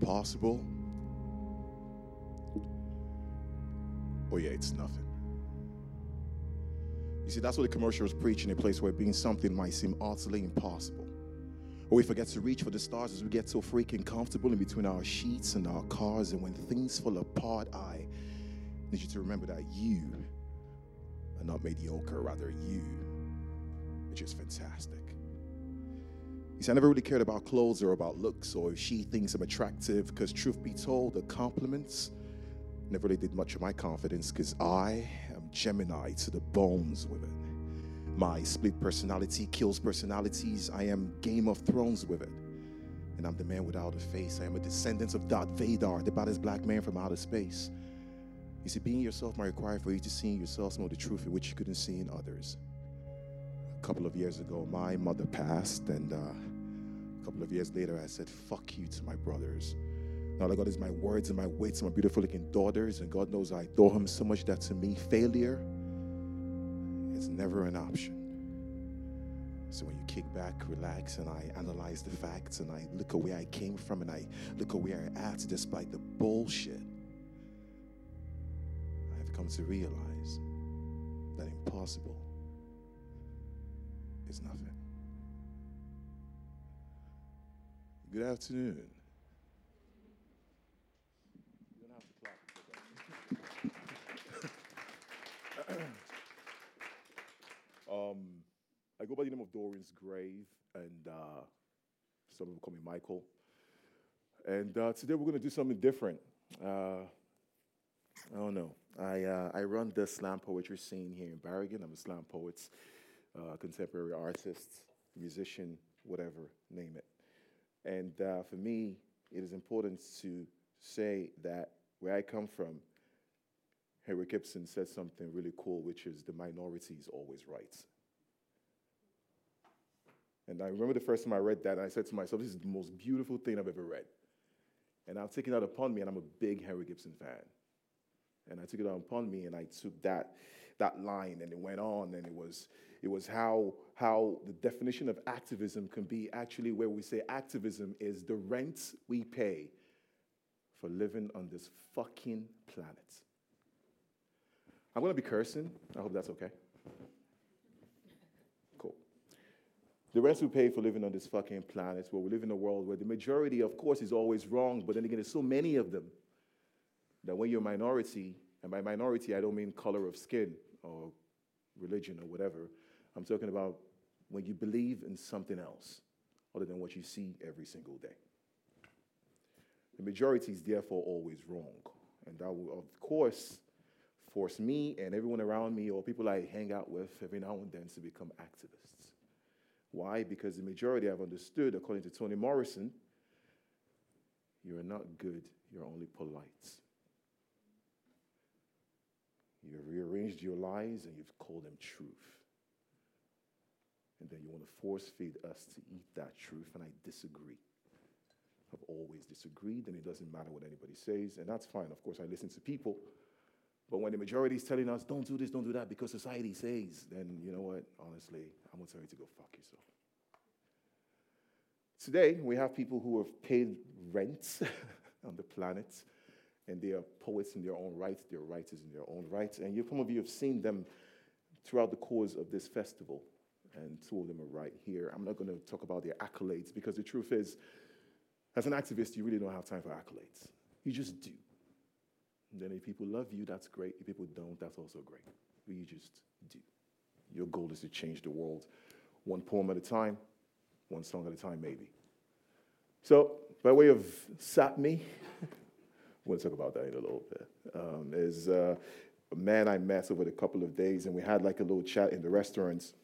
impossible, oh yeah, it's nothing. You see, that's what the commercial is preaching a place where being something might seem utterly impossible. Or we forget to reach for the stars as we get so freaking comfortable in between our sheets and our cars. And when things fall apart, I need you to remember that you are not mediocre, rather, you are just fantastic. You see, I never really cared about clothes or about looks or if she thinks I'm attractive, because truth be told, the compliments never really did much of my confidence because I am Gemini to the bones with it. My split personality kills personalities. I am Game of Thrones with it. And I'm the man without a face. I am a descendant of Darth Vader, the baddest black man from outer space. You see, being yourself might require for you to see in yourself some of the truth in which you couldn't see in others. A couple of years ago, my mother passed, and uh, a couple of years later, I said, fuck you to my brothers. Now, God is my words and my weights, my beautiful looking daughters, and God knows I adore Him so much that to me, failure is never an option. So when you kick back, relax, and I analyze the facts, and I look at where I came from, and I look at where I at, despite the bullshit, I've come to realize that impossible is nothing. Good afternoon. um, I go by the name of Dorian's Grave, and uh, some people call me Michael. And uh, today we're going to do something different. Uh, I don't know. I, uh, I run the slam poetry scene here in Bergen. I'm a slam poet, uh, contemporary artist, musician, whatever, name it. And uh, for me, it is important to say that where I come from, Henrik Ibsen said something really cool, which is the minority is always right. And I remember the first time I read that, and I said to myself, this is the most beautiful thing I've ever read. And I've taken that upon me, and I'm a big Henrik Ibsen fan. And I took it upon me, and I took that, that line, and it went on, and it was, it was how, how the definition of activism can be actually where we say activism is the rent we pay for living on this fucking planet. I'm going to be cursing. I hope that's okay. Cool. The rent we pay for living on this fucking planet, where we live in a world where the majority, of course, is always wrong, but then again, there's so many of them that when you're a minority, and by minority, I don't mean color of skin or religion or whatever, I'm talking about when you believe in something else other than what you see every single day. The majority is therefore always wrong. And that will, of course, force me and everyone around me or people I hang out with every now and then to become activists. Why? Because the majority I've understood, according to Toni Morrison, you're not good, you're only polite. You've rearranged your lies and you've called them truth. And then you want to force feed us to eat that truth, and I disagree. I've always disagreed, and it doesn't matter what anybody says, and that's fine. Of course, I listen to people. But when the majority is telling us, don't do this, don't do that, because society says, then you know what? Honestly, I'm going to tell you to go fuck yourself. Today, we have people who have paid rent on the planet, and they are poets in their own right, they're writers in their own right. And you, some of you have seen them throughout the course of this festival, and two of them are right here. I'm not going to talk about their accolades, because the truth is, as an activist, you really don't have time for accolades. You just do. And then if people love you, that's great. If people don't, that's also great. But you just do. Your goal is to change the world one poem at a time, one song at a time, maybe. So, by way of Sápmi, we'll talk about that in a little bit, um, is uh, a man I met over a couple of days, and we had like a little chat in the restaurants.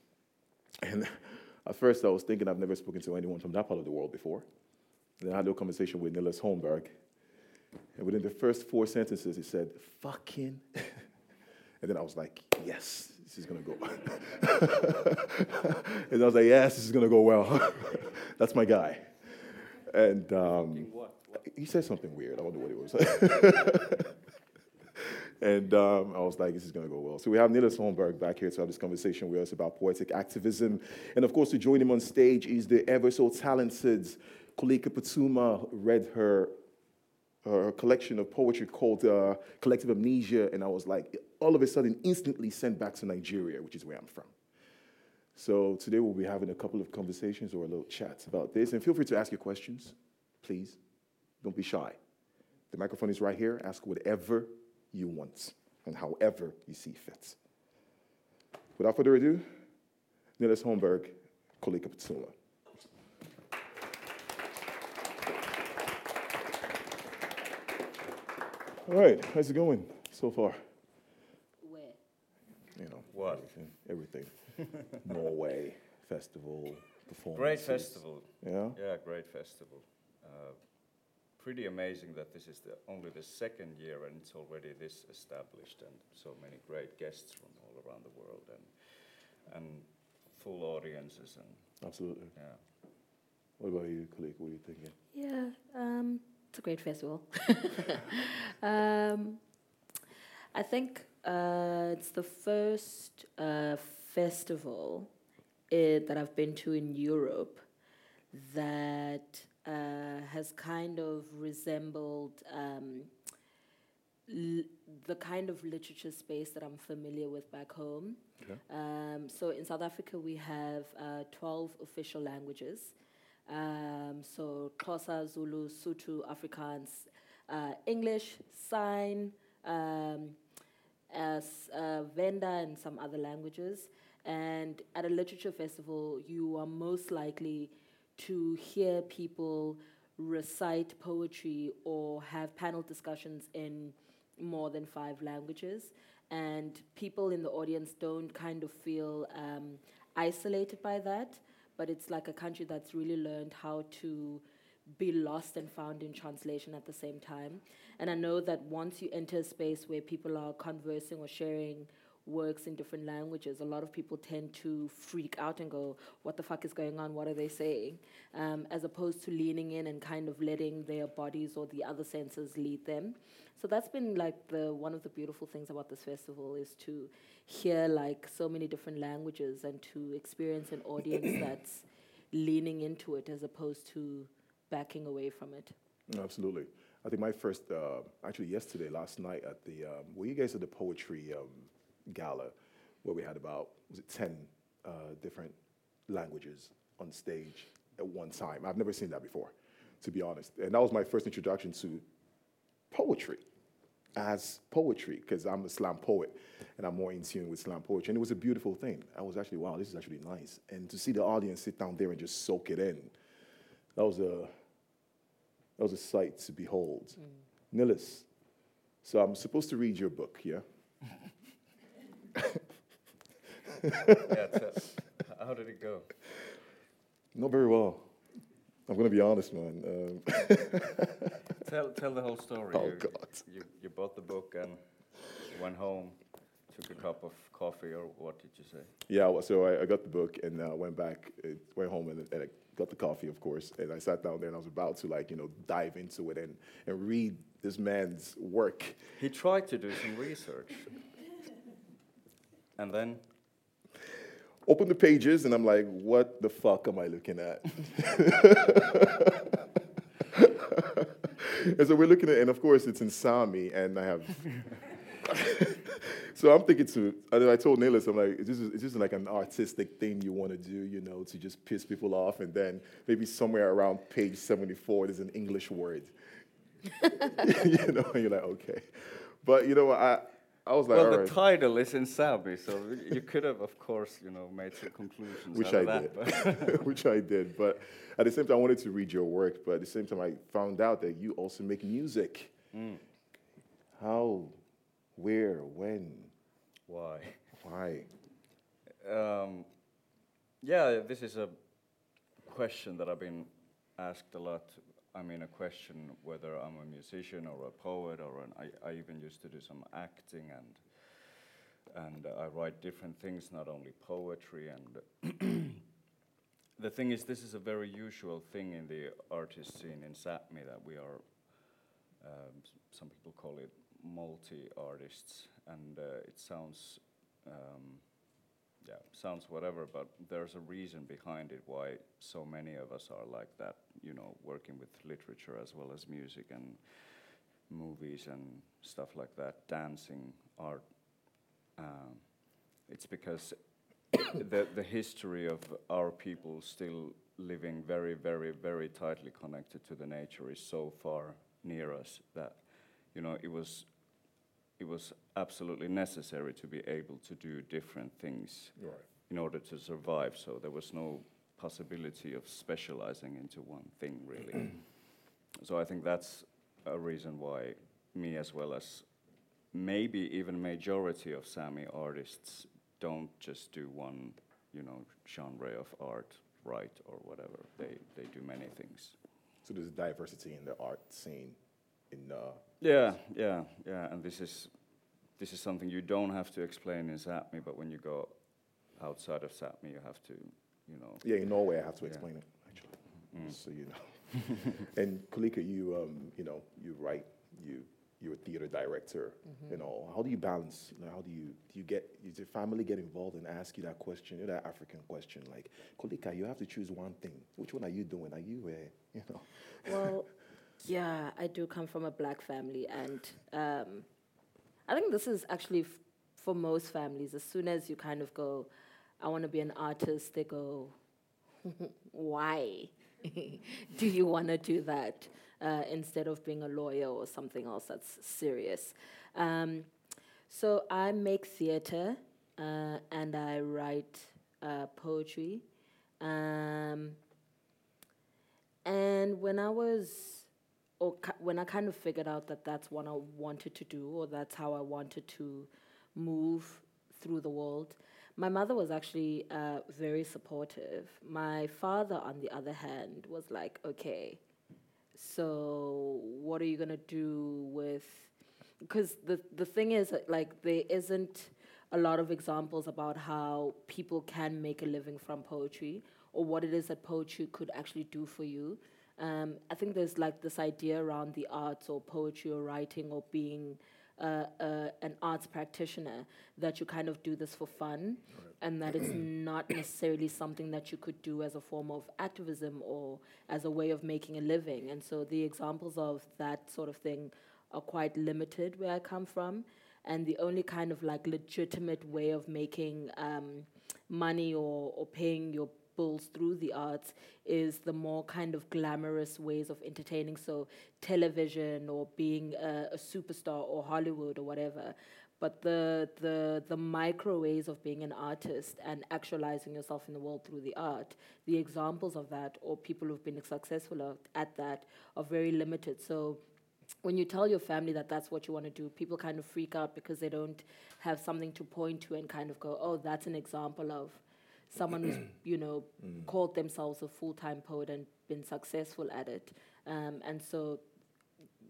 And at first, I was thinking I've never spoken to anyone from that part of the world before. Then I had a conversation with Niillas Holmberg, and within the first four sentences, he said, fucking. and then I was like, yes, this is to go. and I was like, yes, this is going to go well. That's my guy. And um, he said something weird. I wonder what it was. and um, I was like, this is going to go well. So we have Niillas Holmberg back here to have this conversation with us about poetic activism. And of course, to join him on stage is the ever so talented Koleka Putuma, read her a collection of poetry called uh, Collective Amnesia, and I was like, all of a sudden, instantly sent back to Nigeria, which is where I'm from. So today we'll be having a couple of conversations or a little chats about this, and feel free to ask your questions, please. Don't be shy. The microphone is right here. Ask whatever you want and however you see fit. Without further ado, Niillas Holmberg, Koleka Putuma. All right, how's it going so far? Where? You know, What? everything. everything. Norway festival performance. Great festival. Yeah. Yeah, great festival. Uh, pretty amazing that this is the, only the second year and it's already this established and so many great guests from all around the world and and full audiences and Absolutely. yeah. What about you, Kalik? What are you thinking? Yeah, um, it's a great festival. um, I think uh, it's the first uh, festival uh, that I've been to in Europe that uh, has kind of resembled um, l- the kind of literature space that I'm familiar with back home. Okay. Um, so in South Africa, we have uh, 12 official languages. Um, so Xhosa, Zulu, Sotho, Afrikaans, uh, English, Sign, um, as uh, Venda, and some other languages. And at a literature festival, you are most likely to hear people recite poetry or have panel discussions in more than five languages. And people in the audience don't kind of feel um, isolated by that, but it's like a country that's really learned how to be lost and found in translation at the same time. And I know that once you enter a space where people are conversing or sharing works in different languages, a lot of people tend to freak out and go, What the fuck is going on? What are they saying? Um, as opposed to leaning in and kind of letting their bodies or the other senses lead them. So that's been like the one of the beautiful things about this festival is to hear like so many different languages and to experience an audience that's leaning into it as opposed to backing away from it. Absolutely. I think my first, uh, actually yesterday, last night at the, um, were you guys at the poetry um, gala where we had about, was it 10 uh, different languages on stage at one time? I've never seen that before, to be honest. And that was my first introduction to poetry as poetry, because I'm a slam poet and I'm more in tune with slam poetry. And it was a beautiful thing. I was actually, wow, this is actually nice. And to see the audience sit down there and just soak it in, that was a, that was a sight to behold. Niillas, so I'm supposed to read your book, yeah? yeah tell, how did it go? Not very well. I'm going to be honest, man. Um, Tell tell the whole story. Oh, you, God. You, you bought the book and went home, took a cup of coffee or what did you say? yeah, well, so I, I got the book and uh, went back, uh, went home and, and I got the coffee, of course. And I sat down there and I was about to, like, you know, dive into it and, and read this man's work. He tried to do some research. And then Open the pages and I'm like, what the fuck am I looking at? and so we're looking at, and of course it's in Sami, and I have. so I'm thinking to, and I told Nelis, I'm like, is this, is this like an artistic thing you want to do, you know, to just piss people off, and then maybe somewhere around page 74 there's an English word, you know, and you're like, okay, but you know, what, I, I was like, well, the right. title is in Sami, so you could have, of course, you know, made some conclusions. which I that, did, which I did. But at the same time, I wanted to read your work. But at the same time, I found out that you also make music. Mm. How, where, when, Why? why? Um, yeah, this is a question that I've been asked a lot. I mean, a question whether I'm a musician or a poet, or an, I, I even used to do some acting, and and I write different things, not only poetry. And the thing is, this is a very usual thing in the artist scene in Sápmi that we are. Um, some people call it multi-artists, and uh, it sounds. Um, yeah, sounds whatever, but there's a reason behind it why so many of us are like that, you know, working with literature as well as music and movies and stuff like that, dancing, art. Um, it's because the the history of our people still living very, very, very tightly connected to the nature is so far near us that you know it was it was absolutely necessary to be able to do different things Right. in order to survive. So there was no possibility of specializing into one thing really. so I think that's a reason why me as well as maybe even majority of Sami artists don't just do one, you know, genre of art right or whatever. They they do many things. So there's diversity in the art scene in uh, Yeah, yeah, yeah. And this is this is something you don't have to explain in Sápmi, but when you go outside of Sápmi, you have to, you know. Yeah, in Norway, I have to Yeah. explain it actually, Mm. so you know. and Koleka, you um, you know, you write, you you're a theater director. You know, how do you balance? You know, how do you do you get? Does your family get involved and ask you that question? You know, that African question, like Koleka, you have to choose one thing. Which one are you doing? Are you, uh, you know? Well, yeah, I do come from a black family, and um, I think this is actually f- for most families. As soon as you kind of go, I want to be an artist, they go, why do you want to do that uh, instead of being a lawyer or something else that's serious? Um, so I make theater uh, and I write uh, poetry. Um, and when I was, or when I kind of figured out that that's what I wanted to do, or that's how I wanted to move through the world, my mother was actually uh, very supportive. My father, on the other hand, was like, okay, so what are you gonna do with? Because the the thing is, like, there isn't a lot of examples about how people can make a living from poetry or what it is that poetry could actually do for you. Um, I think there's like this idea around the arts or poetry or writing or being uh, uh, an arts practitioner that you kind of do this for fun and that it's not necessarily something that you could do as a form of activism or as a way of making a living. And so the examples of that sort of thing are quite limited where I come from. And the only kind of like legitimate way of making um, money or, or paying your bills through the arts is the more kind of glamorous ways of entertaining. So television or being a, a superstar or Hollywood or whatever. But the, the, the micro ways of being an artist and actualizing yourself in the world through the art, the examples of that or people who've been successful at that are very limited. So when you tell your family that that's what you want to do, people kind of freak out because they don't have something to point to and kind of go, oh, that's an example of someone who's, you know, called themselves a full time poet and been successful at it. Um, and so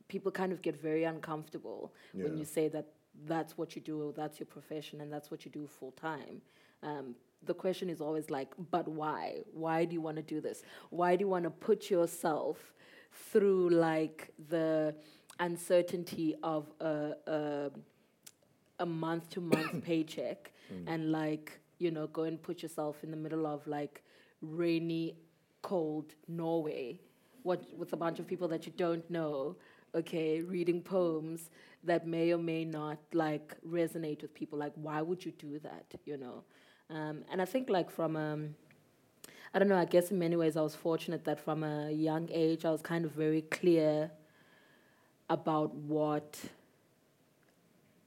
people kind of get very uncomfortable when you say that that's what you do, or that's your profession, and that's what you do full time. Um, the question is always like, but why? Why do you want to do this? Why do you want to put yourself through like the uncertainty of a, a, a month to month paycheck and like, you know, go and put yourself in the middle of like rainy, cold Norway what, with a bunch of people that you don't know, okay, reading poems that may or may not like resonate with people. Like, why would you do that, you know? Um, and I think like from um, I don't know, I guess in many ways I was fortunate that from a young age I was kind of very clear about what,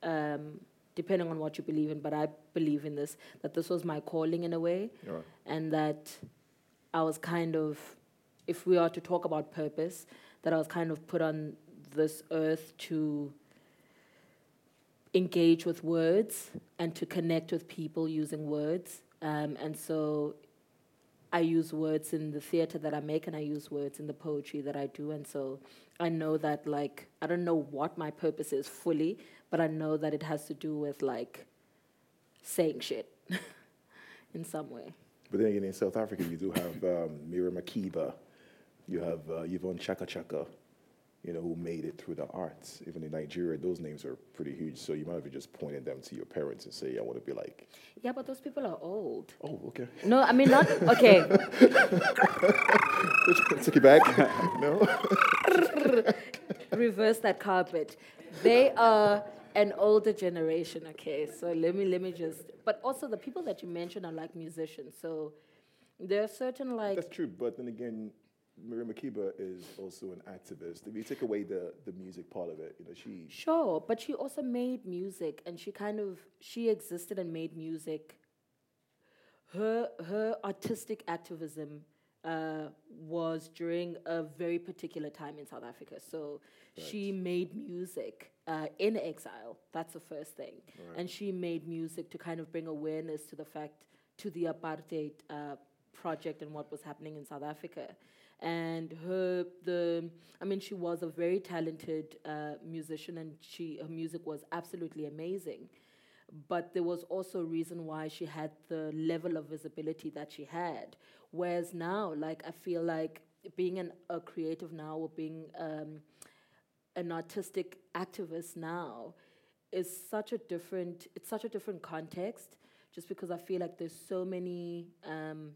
um, depending on what you believe in, but I believe in this, that this was my calling in a way, right. and that I was kind of, if we are to talk about purpose, that I was kind of put on this earth to engage with words and to connect with people using words. Um, and so I use words in the theater that I make and I use words in the poetry that I do. And so I know that, like, I don't know what my purpose is fully, but I know that it has to do with, like, saying shit in some way. But then again, in South Africa, you do have um, Miriam Makeba, you have uh, Yvonne Chaka Chaka, you know, who made it through the arts. Even in Nigeria, those names are pretty huge. So you might have just pointed them to your parents and say, I want to be like, Yeah, but those people are old. oh, okay. No, I mean, not, okay. Took you back? no? reverse that carpet. They are an older generation, okay? So let me let me just but also the people that you mentioned are like musicians. So there are certain like That's true, but then again, Maria Makeba is also an activist. If you take away the, the music part of it, you know, she Sure, but she also made music and she kind of she existed and made music. Her her artistic activism uh, was during a very particular time in South Africa. So she made music uh, in exile. That's the first thing, and she made music to kind of bring awareness to the fact to the apartheid uh, project and what was happening in South Africa. And her the I mean she was a very talented uh, musician and she her music was absolutely amazing. But there was also a reason why she had the level of visibility that she had. Whereas now, like I feel like being an, a creative now or being um, an artistic activist now is such a different it's such a different context just because i feel like there's so many um,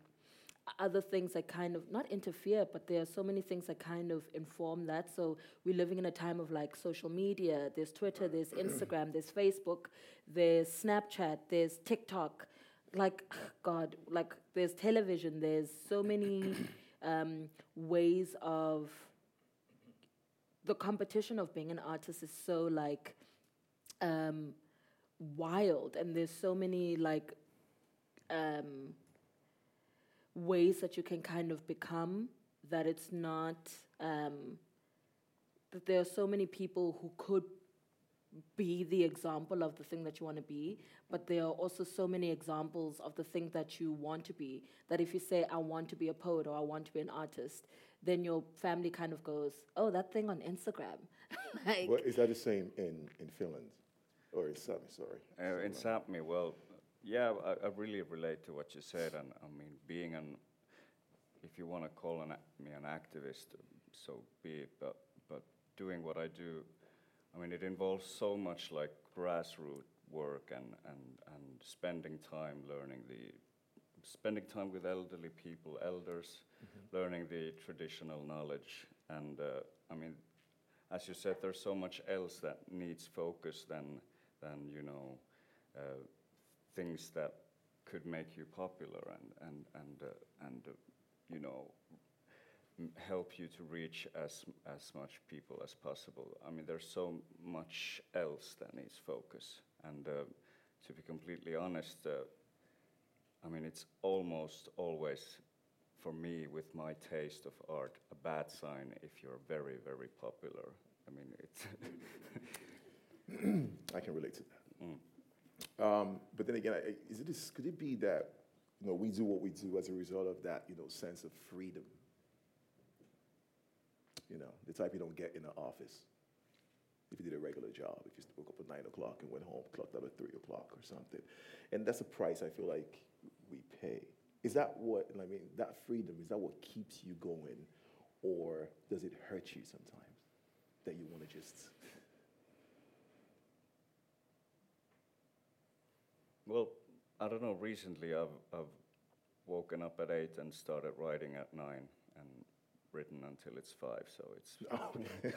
other things that kind of not interfere but there are so many things that kind of inform that. So we're living in a time of like social media there's twitter there's instagram there's facebook there's snapchat there's tiktok. Like god like there's television there's so many um, ways of the competition of being an artist is so like um, wild. And there's so many like um, ways that you can kind of become that it's not um, that there are so many people who could be the example of the thing that you want to be, but there are also so many examples of the thing that you want to be. That if you say, I want to be a poet or I want to be an artist, then your family kind of goes, Oh, that thing on Instagram. like, What, is that the same in, in Finland? Or in Sami, sorry. Uh, in Sapmi, well, yeah, I, I really relate to what you said, and I mean, being an, if you want to call an, me an activist, so be it. But but doing what I do, I mean, it involves so much like grassroots work and and and spending time learning the, spending time with elderly people, elders, learning the traditional knowledge, and uh, I mean, as you said, there's so much else that needs focus than than you know uh, things that could make you popular and and and uh, and uh, you know m- help you to reach as as much people as possible. I mean, there's so much else that needs focus, and uh, to be completely honest. Uh, I mean, it's almost always, for me, with my taste of art, a bad sign if you're very, very popular. I mean, it's I can relate to that. Mm. Um, but then again, is it could it be that you know we do what we do as a result of that you know sense of freedom? You know, the type you don't get in an office. If you did a regular job, if you woke up at nine o'clock and went home, clocked out at three o'clock or something, and that's a price I feel like we pay. Is that what I mean? That freedom is that what keeps you going, or does it hurt you sometimes that you want to just? Well, I don't know. Recently, I've I've woken up at eight and started writing at nine and written until it's five. So it's Okay.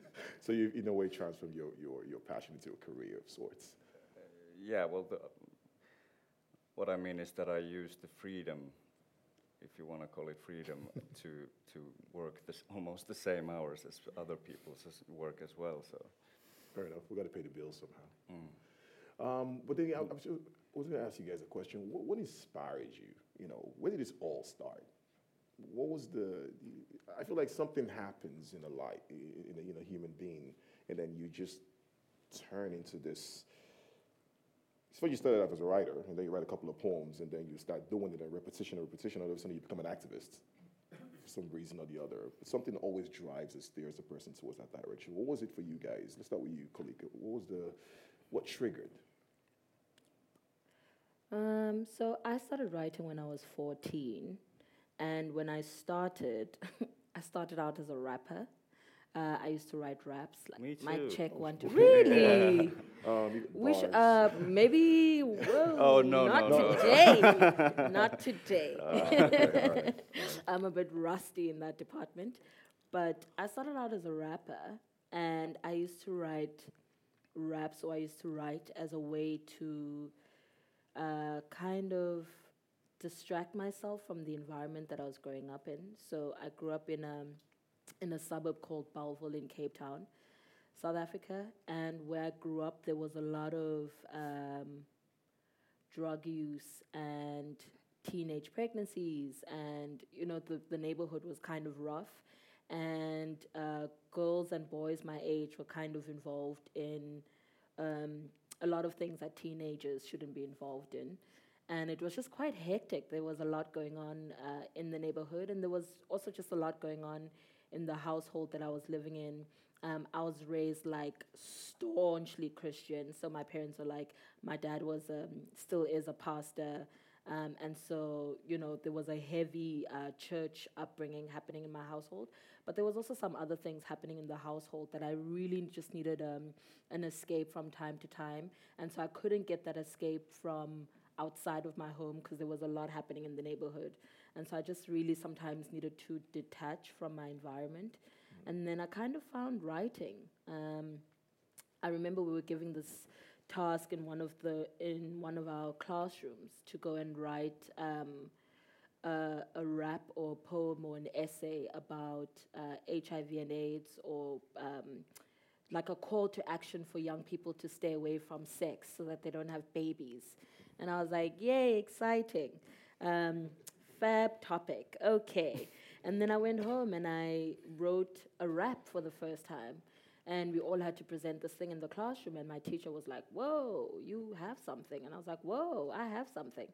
so you, in a way, transformed your, your, your passion into a career of sorts. yeah. Well, the, what I mean is that I use the freedom, if you want to call it freedom, to to work this almost the same hours as other people's work as well. So. Fair enough. We've got to pay the bills somehow. Mm. Um, but then I, I was, going to ask you guys a question. What, what inspired you? You know, where did this all start? What was the? I feel like something happens in a life, in a, in human being, and then you just turn into this. So you started off as a writer, and then you write a couple of poems, and then you start doing it, and repetition, and repetition. All of a sudden, you become an activist for some reason or the other. But something always drives us, steers a person towards that direction. What was it for you guys? Let's start with you, Koleka. What was the, what triggered? Um, so I started writing when I was 14. And when I started, I started out as a rapper. Uh, I used to write raps like Me too. check one two. Really? Um, We should, uh, maybe. Whoa, Oh, no, not no, no. today. not today. Ah, I'm a bit rusty in that department, but I started out as a rapper, and I used to write raps, or I used to write as a way to uh, kind of distract myself from the environment that I was growing up in. So I grew up in a in a suburb called Bellville in Cape Town, South Africa, and where I grew up, there was a lot of um, drug use and teenage pregnancies, and you know the the neighborhood was kind of rough, and uh, girls and boys my age were kind of involved in um, a lot of things that teenagers shouldn't be involved in. And it was just quite hectic. There was a lot going on uh, in the neighborhood, and there was also just a lot going on in the household that I was living in. Um, I was raised like staunchly Christian, so my parents were like, my dad was um, still is a pastor, um, and so you know there was a heavy uh, church upbringing happening in my household. But there was also some other things happening in the household that I really just needed um, an escape from time to time, and so I couldn't get that escape from outside of my home because there was a lot happening in the neighborhood. And so I just really sometimes needed to detach from my environment. Mm. And then I kind of found writing. Um, I remember we were giving this task in one of the in one of our classrooms to go and write um, a, a, rap or a poem or an essay about uh, HIV and AIDS or um, like a call to action for young people to stay away from sex so that they don't have babies. And I was like, yay, exciting. Um, fab topic. Okay. and then I went home and I wrote a rap for the first time. And we all had to present this thing in the classroom. And my teacher was like, Whoa, you have something. And I was like, Whoa, I have something.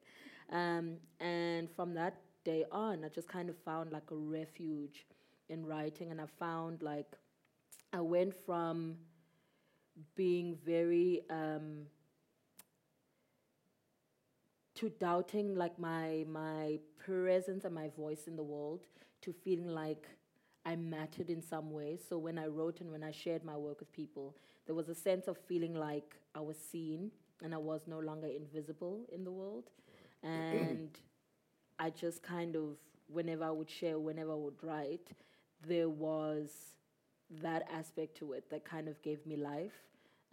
Um, and from that day on, I just kind of found like a refuge in writing. And I found like, I went from being very um, to doubting like my my presence and my voice in the world to feeling like I mattered in some way. So when I wrote and when I shared my work with people, there was a sense of feeling like I was seen and I was no longer invisible in the world. And I just kind of whenever I would share, whenever I would write, there was that aspect to it that kind of gave me life.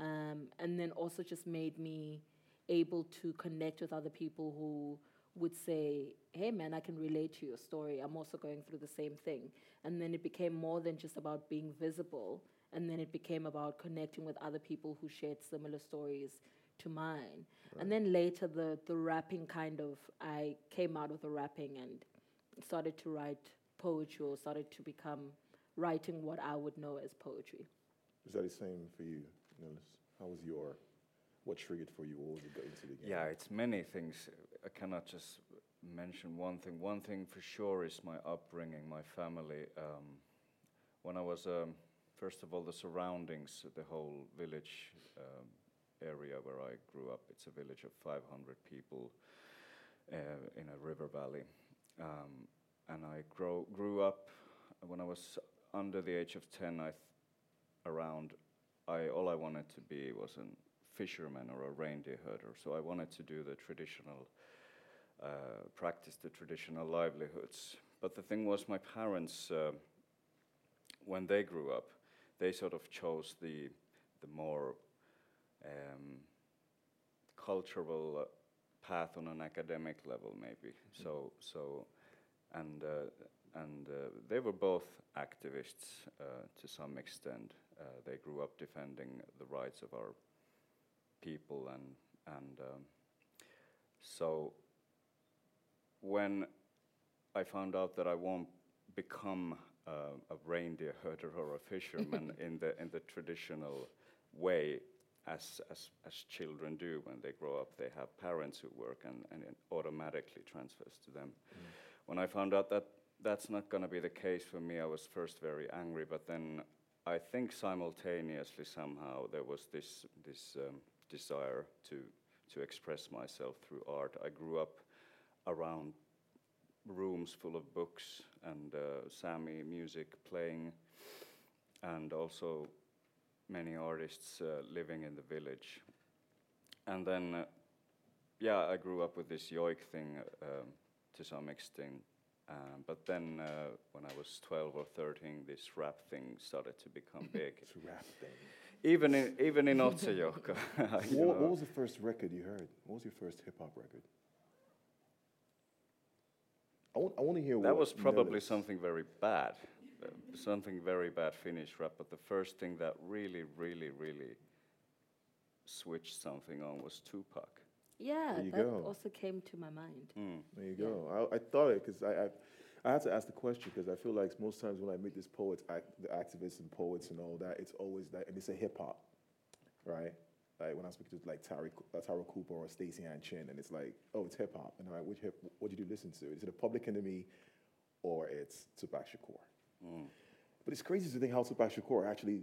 Um, and then also just made me able to connect with other people who would say, hey man, I can relate to your story. I'm also going through the same thing. And then it became more than just about being visible. And then it became about connecting with other people who shared similar stories to mine. Right. And then later, the, the rapping kind of, I came out of the rapping and started to write poetry or started to become writing what I would know as poetry. Is that the same for you, Niillas? How was your what triggered for you? What was it into the game? Yeah, it's many things. I cannot just mention one thing. One thing for sure is my upbringing, my family. Um, when I was, um, first of all, the surroundings, the whole village um, area where I grew up, it's a village of 500 people uh, in a river valley. Um, and I grow, grew up, when I was under the age of 10, I around, I, all I wanted to be was an fisherman or a reindeer herder. So I wanted to do the traditional, uh, practice the traditional livelihoods. But the thing was, my parents, uh, when they grew up, they sort of chose the the more um, cultural uh, path on an academic level, maybe. Mm. So so, and uh, and uh, they were both activists uh, to some extent. they grew up defending the rights of our people and and um, so when I found out that I won't become uh, a reindeer herder or a fisherman in the in the traditional way as, as as children do when they grow up they have parents who work and, and it automatically transfers to them mm. when I found out that that's not going to be the case for me I was first very angry but then I think simultaneously somehow there was this this um, desire to, to express myself through art. I grew up around rooms full of books and uh, Sami music playing, and also many artists uh, living in the village. And then, uh, yeah, I grew up with this yoik thing um, to some extent, Um, but then uh, when I was 12 or 13, this rap thing started to become big. It's rap thing. Even in even in Utsjoki. What, what was the first record you heard? What was your first hip hop record? I want, I want to hear That what was probably Nellis- something very bad, uh, something very bad Finnish rap. But the first thing that really, really, really switched something on was Tupac. Yeah, There you that go. also came to my mind. Mm. There you go. I, I thought it because I, I, I had to ask the question because I feel like most times when I meet these poets, act, the activists and poets and all that, it's always that, and it's a hip hop, right? Like when I speak to like Tara, uh, Tara Cooper or Staceyann Chin, and it's like, oh, it's hip hop. And all right, which hip, what did you listen to? Is it a Public Enemy or it's Tupac Shakur? Mm. But it's crazy to think how Tupac Shakur actually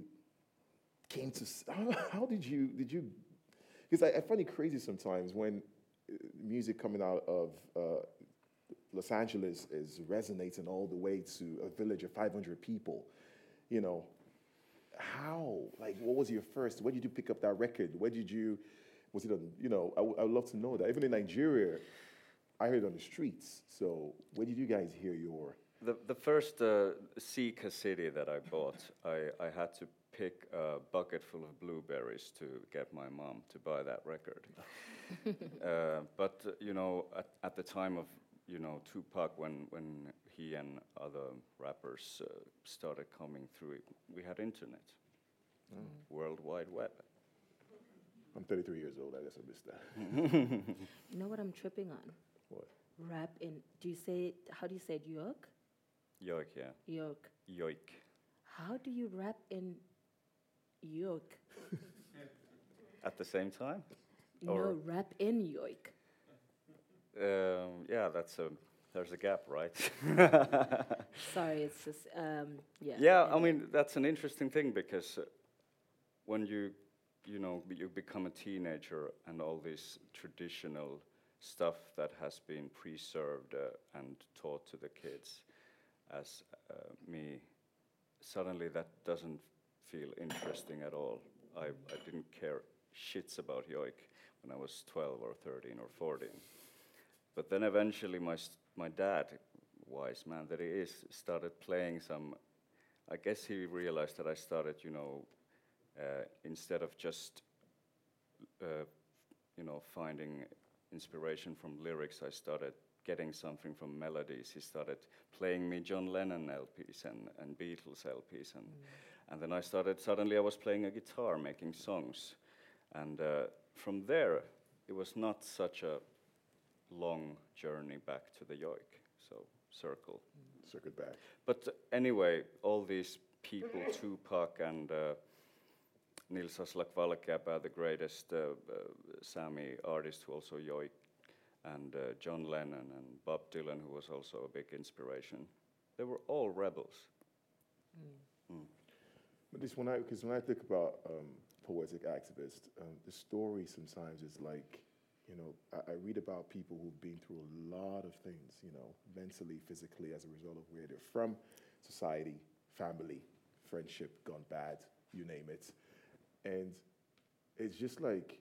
came to. How, how did you did you? Because I, I find it crazy sometimes when uh, music coming out of uh, Los Angeles is resonating all the way to a village of 500 people. You know, how? Like, what was your first? Where did you pick up that record? Where did you? Was it on? You know, I, w- I would love to know that. Even in Nigeria, I heard it on the streets. So, where did you guys hear your? The, the first uh, Sika city that I bought, I, I had to pick a bucket full of blueberries to get my mom to buy that record. uh, but, uh, you know, at, at the time of, you know, Tupac, when, when he and other rappers uh, started coming through, we had internet, World Wide Web. I'm 33 years old. I guess I missed that. You know what I'm tripping on? What? Rap in, do you say, how do you say it, York? Yoik, yeah. York. Yoik. How do you rap in York? At the same time? No, Or- rap in York. Um, yeah, that's a, there's a gap, right? Sorry, it's just, um, yeah. Yeah, I mean that's an interesting thing because uh, when you you know you become a teenager and all this traditional stuff that has been preserved uh, and taught to the kids as uh, me suddenly that doesn't feel interesting at all. I, I didn't care shits about yoik when I was 12 or 13 or 14. But then eventually my, my dad, wise man that he is, started playing some, I guess he realized that I started, you know, uh, instead of just, uh, you know, finding inspiration from lyrics, I started getting something from melodies. He started playing me John Lennon LPs and, and Beatles LPs. And, and then I started, suddenly I was playing a guitar, making songs. And uh, from there, it was not such a long journey back to the yoik, so circle. Circuit back. But anyway, all these people, Tupac and uh, Nils Aslak Valkeapää, the greatest uh, uh, Sami artist who also yoik, and uh, John Lennon and Bob Dylan, who was also a big inspiration. They were all rebels. Mm. But this when I because when I think about um, poetic activists, um, the story sometimes is like, you know, I, I read about people who've been through a lot of things, you know, mentally, physically, as a result of where they're from, society, family, friendship gone bad, you name it, and it's just like,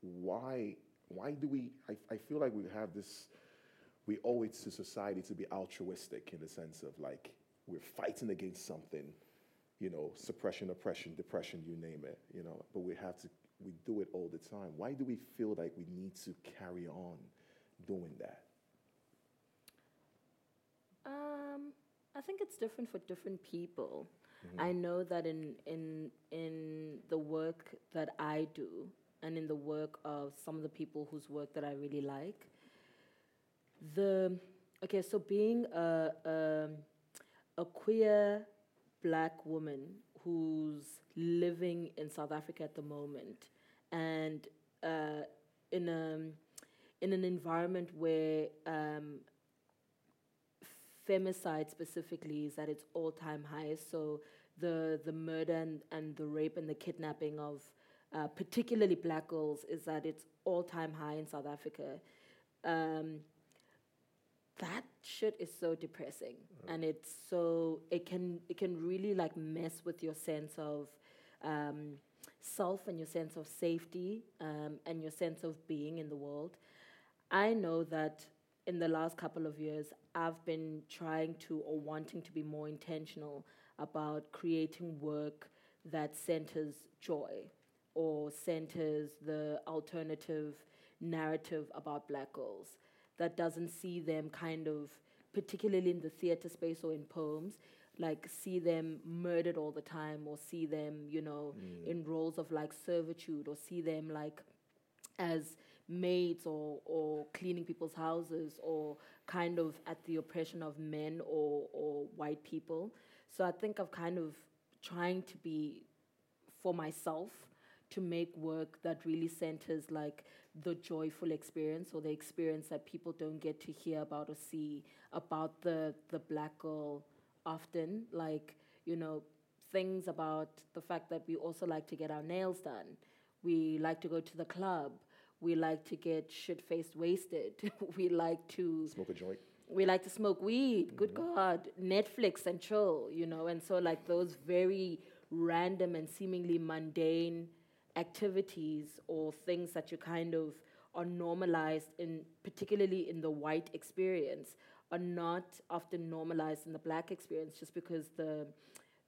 why? Why do we? I, I feel like we have this. We owe it to society to be altruistic in the sense of like we're fighting against something you know, suppression, oppression, depression, you name it, you know, but we have to, we do it all the time. Why do we feel like we need to carry on doing that? Um, I think it's different for different people. I know that in in in the work that I do, and in the work of some of the people whose work that I really like, the okay, so being a a, a queer black woman who's living in South Africa at the moment, and uh, in a in an environment where um, femicide specifically is at its all-time highest. So the the murder and, and the rape and the kidnapping of uh, particularly black girls is at its all-time high in South Africa. Um, that shit is so depressing, and it's so it can it can really like mess with your sense of um, self and your sense of safety um, and your sense of being in the world. I know that in the last couple of years, I've been trying to or wanting to be more intentional about creating work that centers joy or centers the alternative narrative about black girls that doesn't see them kind of particularly in the theater space or in poems like see them murdered all the time or see them you know mm. in roles of like servitude or see them like as maids or, or cleaning people's houses or kind of at the oppression of men or, or white people. So I think I've kind of trying to be for myself to make work that really centers like the joyful experience or the experience that people don't get to hear about or see about the the black girl often like you know things about the fact that we also like to get our nails done we like to go to the club we like to get shit faced wasted we like to Smoke a joint. we like to smoke weed. Mm-hmm. Good God, Netflix and chill, you know. And so, like those very random and seemingly mundane activities or things that you kind of are normalized in, particularly in the white experience, are not often normalized in the black experience, just because the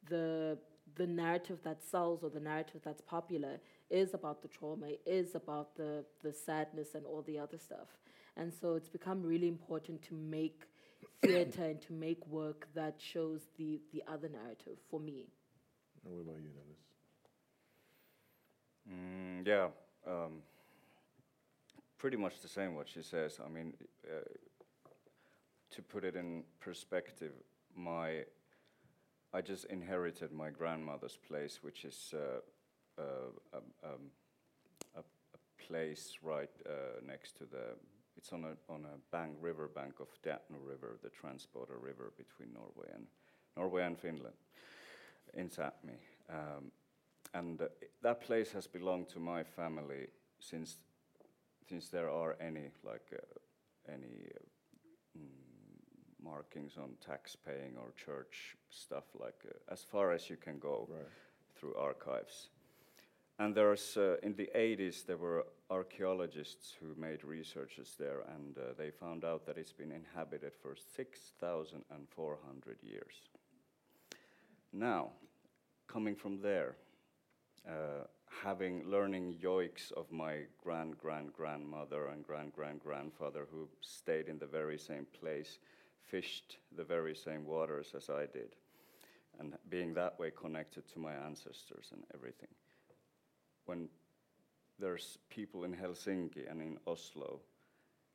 the the narrative that sells or the narrative that's popular is about the trauma, is about the, the sadness and all the other stuff. And so it's become really important to make theater and to make work that shows the, the other narrative for me. And what about you, Niillas? Mm, yeah, um, pretty much the same what she says. I mean, uh, to put it in perspective, my I just inherited my grandmother's place, which is uh, uh, um, um, a, a place right uh, next to the. It's on a on a bank, river bank of Deatnu River, the transporter river between Norway and Norway and Finland, in Sápmi. Um, and uh, that place has belonged to my family since since there are any like uh, any uh, mm, markings on tax paying or church stuff like uh, as far as you can go Right. through archives and there's uh, in the 80s there were archaeologists who made researches there and uh, they found out that it's been inhabited for 6400 years now coming from there uh, having learning yoiks of my grand grand grandmother and grand grand grandfather who stayed in the very same place, fished the very same waters as I did, and being that way connected to my ancestors and everything. When there's people in Helsinki and in Oslo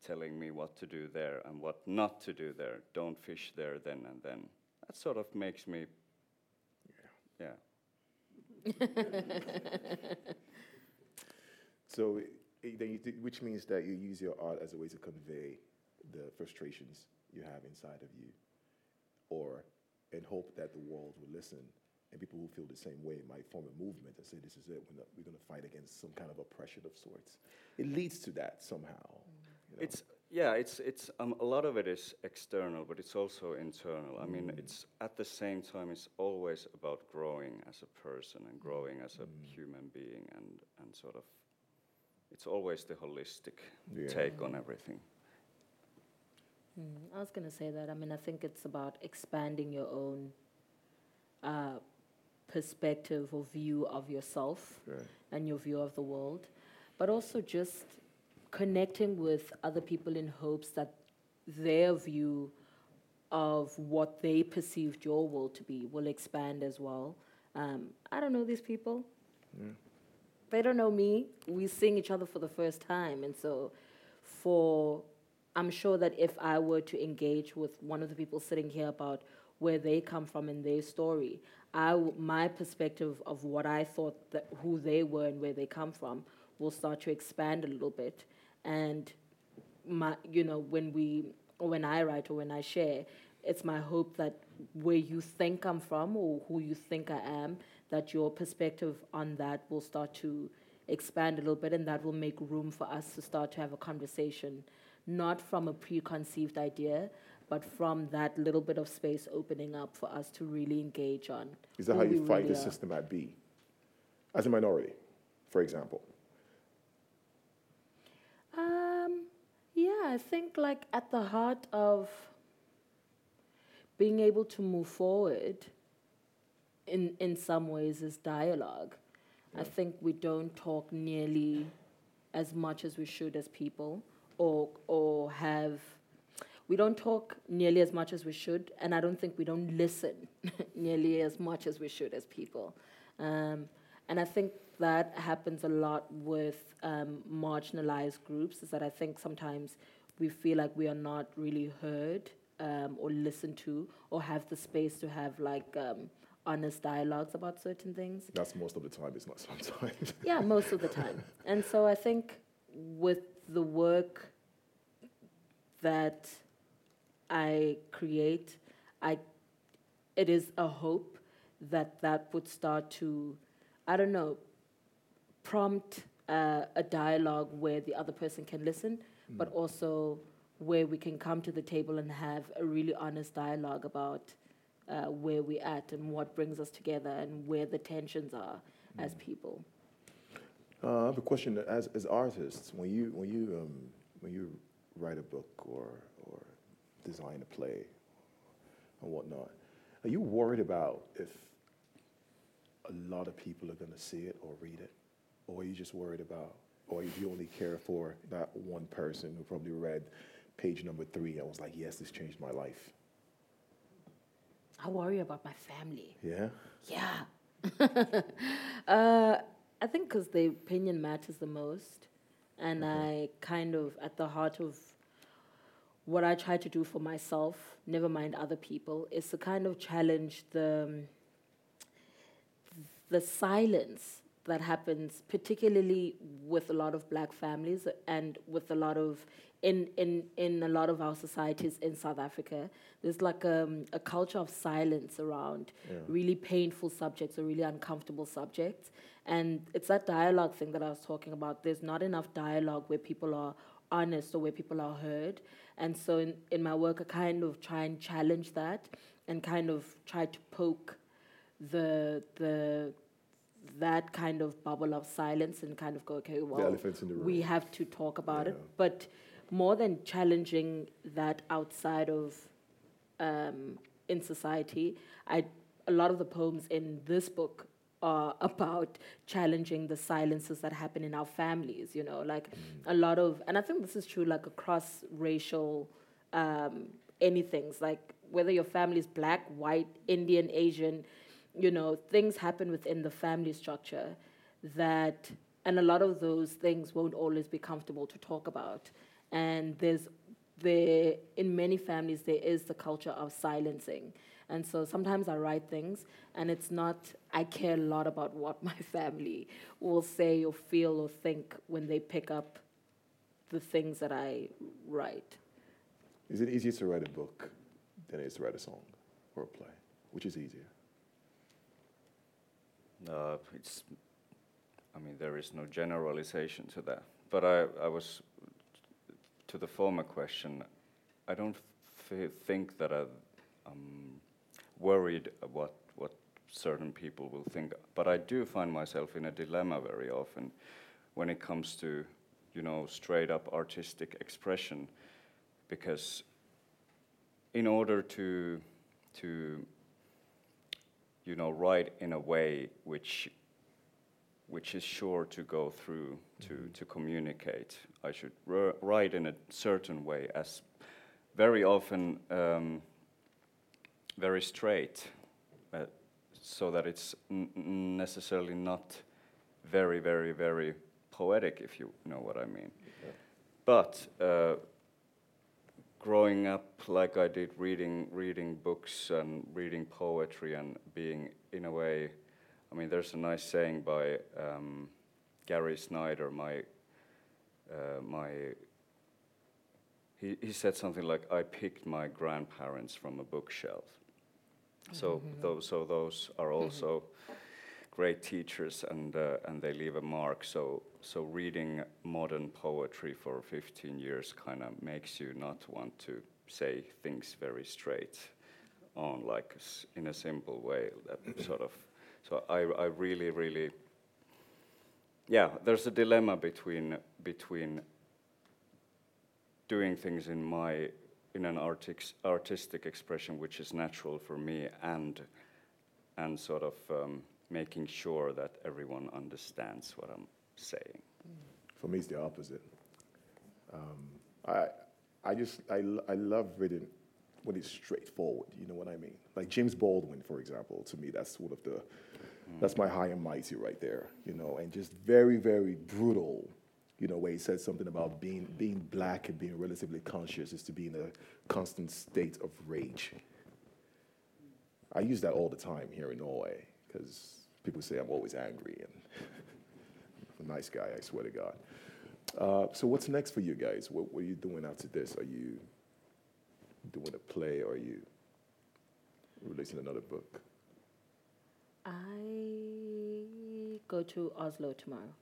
telling me what to do there and what not to do there, don't fish there then and then, that sort of makes me, yeah. So, which means that you use your art as a way to convey the frustrations you have inside of you, or and hope that the world will listen, and people who feel the same way might form a movement and say, "This is it. We're, not, we're going to fight against some kind of oppression of sorts." It leads to that somehow. you know? It's yeah, it's it's um, a lot of it is external, but it's also internal. I mean, it's at the same time it's always about growing as a person and growing as a human being, and and sort of it's always the holistic Yeah. take on everything. Mm, I was going to say that. I mean, I think it's about expanding your own uh, perspective or view of yourself Right. and your view of the world, but also just connecting with other people in hopes that their view of what they perceived your world to be will expand as well. Um, I don't know these people. They don't know me. We seeing each other for the first time, and so for I'm sure that if I were to engage with one of the people sitting here about where they come from in their story, I w- my perspective of what I thought that who they were and where they come from will start to expand a little bit, and my you know when we when I write or when I share, it's my hope that where you think I'm from or who you think I am, that your perspective on that will start to expand a little bit, and that will make room for us to start to have a conversation, not from a preconceived idea, but from that little bit of space opening up for us to really engage on. Is that how you fight really the are. system at B, as a minority, for example? Um, yeah, I think like at the heart of being able to move forward in in some ways is dialogue. I think we don't talk nearly as much as we should as people, or or have we don't talk nearly as much as we should, and I don't think we don't listen nearly as much as we should as people. Um, and I think that happens a lot with um, marginalized groups. Is that I think sometimes we feel like we are not really heard um, or listened to, or have the space to have like um, honest dialogues about certain things. That's most of the time, it's not sometimes. Yeah, most of the time. And so I think with the work that I create, I it is a hope that that would start to, I don't know, prompt uh, a dialogue where the other person can listen, but also where we can come to the table and have a really honest dialogue about uh, where we're at and what brings us together and where the tensions are as people. Uh, I have a question. As, as artists, when you, when, you, um, when you write a book or, or design a play and whatnot, are you worried about if a lot of people are going to see it or read it? Or are you just worried about, or do you only care for that one person who probably read page number three and was like, yes, this changed my life? I worry about my family. Yeah? Yeah. uh, I think because the opinion matters the most. And I kind of, at the heart of what I try to do for myself, never mind other people, is to kind of challenge the, the silence that happens, particularly with a lot of black families and with a lot of in in in a lot of our societies in South Africa. There's like um, a culture of silence around Yeah. really painful subjects or really uncomfortable subjects, and it's that dialogue thing that I was talking about. There's not enough dialogue where people are honest or where people are heard, and so in in my work, I kind of try and challenge that and kind of try to poke the the that kind of bubble of silence and kind of go, okay, well, elephants in the we have to talk about it. But more than challenging that outside of um, in society, I a lot of the poems in this book are about challenging the silences that happen in our families. You know, like a lot of, and I think this is true, like across racial um, anythings, like whether your family is black, white, Indian, Asian, you know, things happen within the family structure that, and a lot of those things won't always be comfortable to talk about. And there's, there, in many families, there is the culture of silencing. And so sometimes I write things, and it's not, I care a lot about what my family will say or feel or think when they pick up the things that I write. Is it easier to write a book than it is to write a song or a play? Which is easier? Uh, it's, I mean, there is no generalization to that. But I, I was, to the former question, I don't f- think that I, I'm worried about what certain people will think. But I do find myself in a dilemma very often when it comes to, you know, straight up artistic expression, because in order to, to you know, write in a way which which is sure to go through to, to communicate. I should r- write in a certain way, as very often um, very straight, uh, so that it's n- necessarily not very, very, very poetic, if you know what I mean. But uh, growing up like I did, reading reading books and reading poetry and being in a way, I mean, there's a nice saying by um, Gary Snyder, my uh, my. He, he said something like, "I picked my grandparents from a bookshelf." So those so those are also great teachers and uh, and they leave a mark. So so reading modern poetry for 15 years kind of makes you not want to say things very straight on, like in a simple way. That sort of. So I I really really. Yeah, there's a dilemma between between doing things in my in an artic- artistic expression which is natural for me and and sort of um, making sure that everyone understands what I'm saying. For me, it's the opposite. Um, I, I just, I, I love reading when it's straightforward, you know what I mean? Like James Baldwin, for example, to me, that's sort of the, that's my high and mighty right there, you know, and just very, very brutal, you know, where he says something about being, being black and being relatively conscious is to be in a constant state of rage. I use that all the time here in Norway because people say I'm always angry and a nice guy, I swear to God. Uh, so what's next for you guys? What, what are you doing after this? Are you doing a play or are you releasing another book? I go to Oslo tomorrow.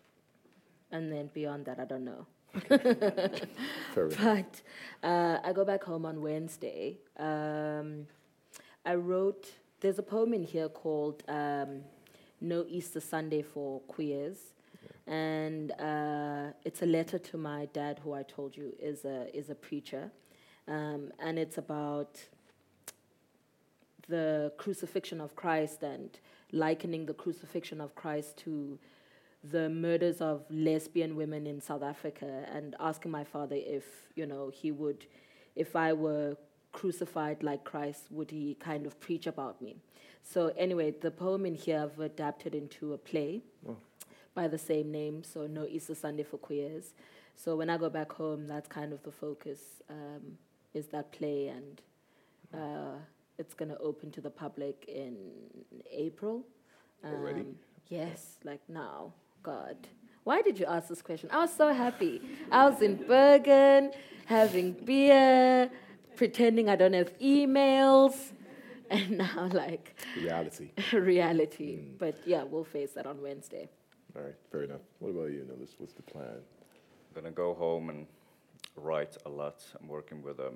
And then beyond that, I don't know. Enough. But uh, I go back home on Wednesday. Um, I wrote, there's a poem in here called um, No Easter Sunday for Queers. And uh, it's a letter to my dad, who I told you is a, is a preacher. Um, and it's about the crucifixion of Christ and likening the crucifixion of Christ to the murders of lesbian women in South Africa and asking my father if, you know, he would, if I were crucified like Christ, would he kind of preach about me? So, anyway, the poem in here I've adapted into a play. By the same name, so No Easter Sunday for Queers. So, when I go back home, that's kind of the focus, um, is that play, and uh, it's going to open to the public in April. Already? Um, Yes, like now. God. Why did you ask this question? I was so happy. I was in Bergen, having beer, pretending I don't have emails, and now, like, Reality. reality. But yeah, we'll face that on Wednesday. All right, fair enough. What about you, Nicholas? What's the plan? I'm gonna go home and write a lot. I'm working with a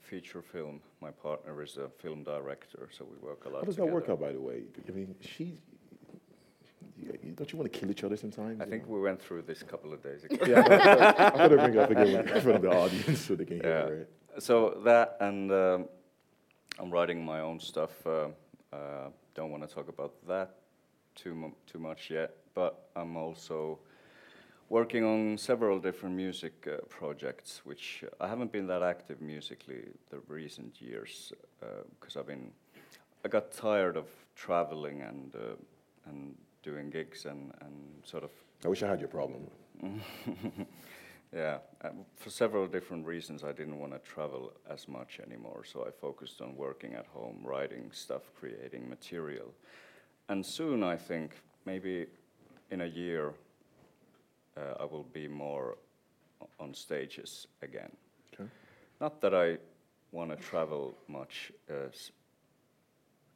feature film. My partner is a film director, so we work a lot. How does that work out, by the way? I mean, she. Don't you want to kill each other sometimes? I think know? we went through this a couple of days ago. Yeah, I'm to bring it up again in front of the audience so they can hear Yeah. it. So that and um, I'm writing my own stuff. Uh, uh, don't want to talk about that too too much yet, but I'm also working on several different music uh, projects, which I haven't been that active musically the recent years because I've been I got tired of traveling and uh, and doing gigs and, and sort of I wish I had your problem. yeah, um, for several different reasons, I didn't want to travel as much anymore. So I focused on working at home, writing stuff, creating material. And soon, I think, maybe in a year, uh, I will be more on stages again. Okay. Not that I want to travel much uh,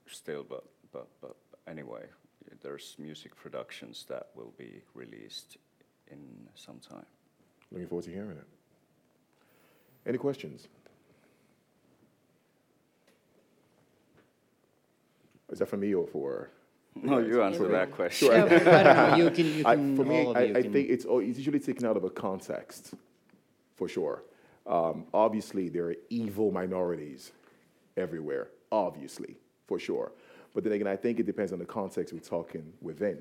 still, but, but, but anyway, there's music productions that will be released in some time. Looking forward to hearing it. Any questions? Is that for me or for? No, you answer Everyone. that question. Sure. I don't. You can, you I, for me, I, you I can- think it's, al- it's usually taken out of a context, for sure. Um, obviously, there are evil minorities everywhere, obviously, for sure. But then again, I think it depends on the context we're talking within,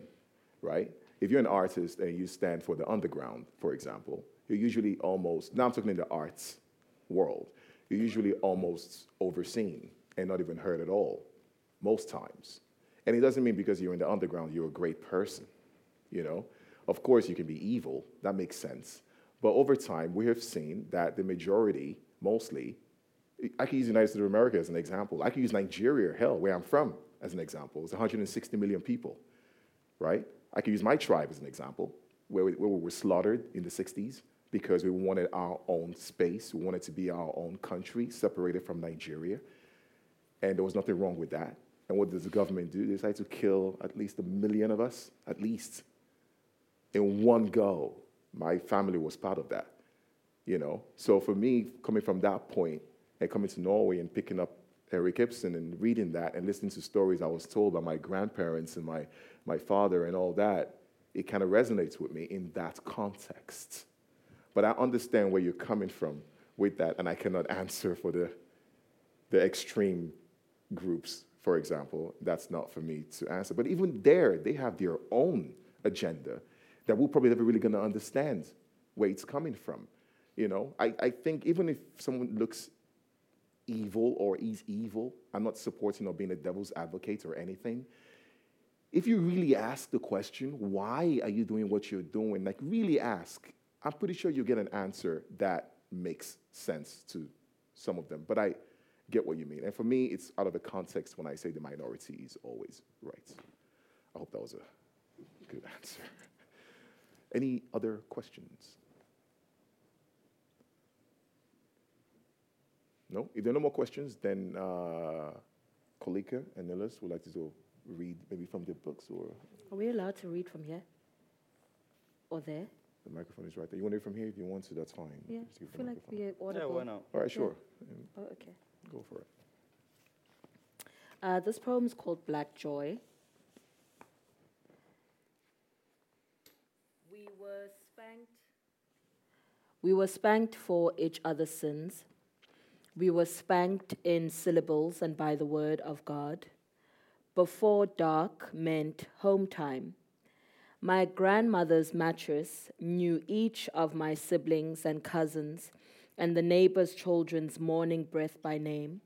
right? If you're an artist and you stand for the underground, for example, you're usually almost, now I'm talking in the arts world, you're usually almost overseen and not even heard at all, most times. And it doesn't mean because you're in the underground, you're a great person, you know? Of course, you can be evil, that makes sense. But over time, we have seen that the majority, mostly, I can use the United States of America as an example. I can use Nigeria, hell, where I'm from, as an example. It's 160 million people, right? I can use my tribe as an example, where we, where we were slaughtered in the 60s because we wanted our own space. We wanted to be our own country, separated from Nigeria. And there was nothing wrong with that. And what does the government do? They decide to kill at least a million of us, at least, in one go. My family was part of that, you know? So for me, coming from that point and coming to Norway and picking up Henrik Ibsen and reading that and listening to stories I was told by my grandparents and my, my father and all that, it kind of resonates with me in that context. But I understand where you're coming from with that, and I cannot answer for the, the extreme groups, for example. That's not for me to answer. But even there, they have their own agenda that we're probably never really going to understand where it's coming from. You know, I, I think even if someone looks evil or is evil, I'm not supporting or being a devil's advocate or anything. If you really ask the question, why are you doing what you're doing? Like, really ask. I'm pretty sure you'll get an answer that makes sense to some of them. But I get what you mean. And for me, it's out of the context when I say the minority is always right. I hope that was a good answer. Any other questions? No? If there are no more questions, then uh, Koleka and Niillas would like to do, read maybe from their books or Are we allowed to read from here? Or there? the microphone is right there. You want to read from here? If you want to, that's fine. Yeah, I feel like we're Yeah, audible. why not? All right, Yeah. sure. Oh, okay. Go for it. Uh, this poem is called Black Joy. We were spanked. We were spanked for each other's sins. We were spanked in syllables and by the word of God. Before dark meant home time. My grandmother's mattress knew each of my siblings and cousins and the neighbors' children's morning breath by name.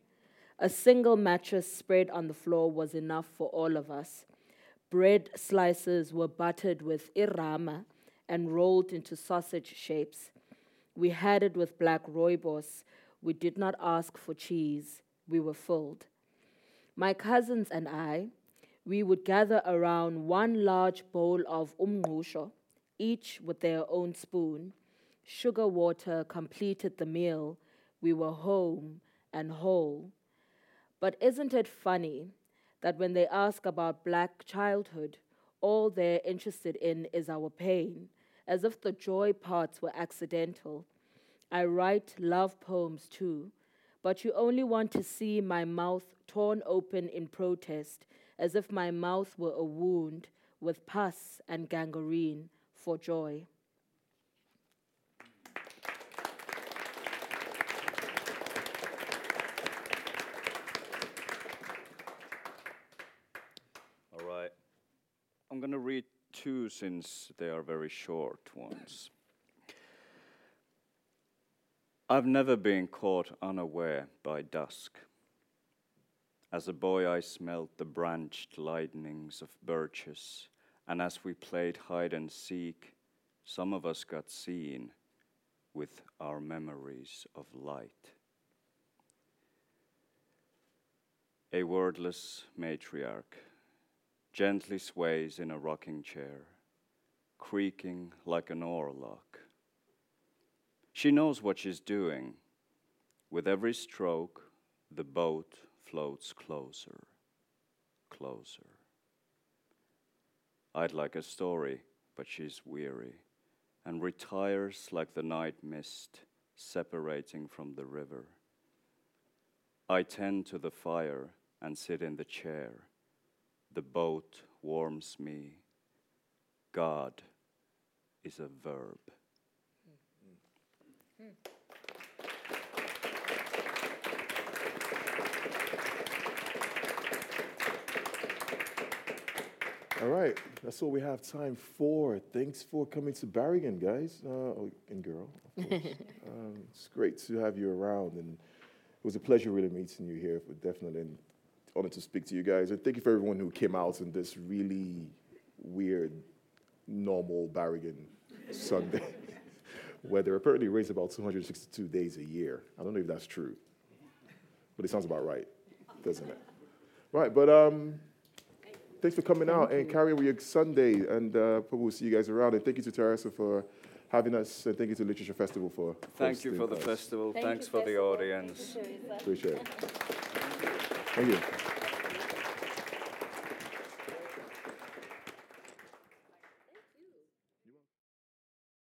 A single mattress spread on the floor was enough for all of us. Bread slices were buttered with irama and rolled into sausage shapes. We had it with black rooibos. We did not ask for cheese. We were filled. My cousins and I, we would gather around one large bowl of umngusho, each with their own spoon. Sugar water completed the meal. We were home and whole. But isn't it funny that when they ask about black childhood, all they're interested in is our pain, as if the joy parts were accidental? I write love poems too, but you only want to see my mouth torn open in protest, as if my mouth were a wound with pus and gangrene for joy. All right. I'm going to read two since they are very short ones. I've never been caught unaware by dusk. As a boy, I smelled the branched lightnings of birches, and as we played hide and seek, some of us got seen with our memories of light. A wordless matriarch gently sways in a rocking chair, creaking like an oarlock. She knows what she's doing. With every stroke, the boat floats closer, closer. I'd like a story, but she's weary and retires like the night mist separating from the river. I tend to the fire and sit in the chair. The boat warms me. God is a verb. All right, that's all we have time for. Thanks for coming to Bergen, guys uh, oh, and girl. Of um, it's great to have you around, and it was a pleasure really meeting you here. For definitely an honor to speak to you guys, and thank you for everyone who came out on this really weird, normal Bergen Sunday weather. Apparently, it rains about 262 days a year. I don't know if that's true, but it sounds about right, doesn't it? Right, but um. Thanks for coming out and carrying with your Sunday, and uh, probably we'll see you guys around. And thank you to Teresa for having us, and thank you to Literature Festival for Thank you for the us. festival. Thank Thanks you, for the audience. Thank you, Appreciate it. You.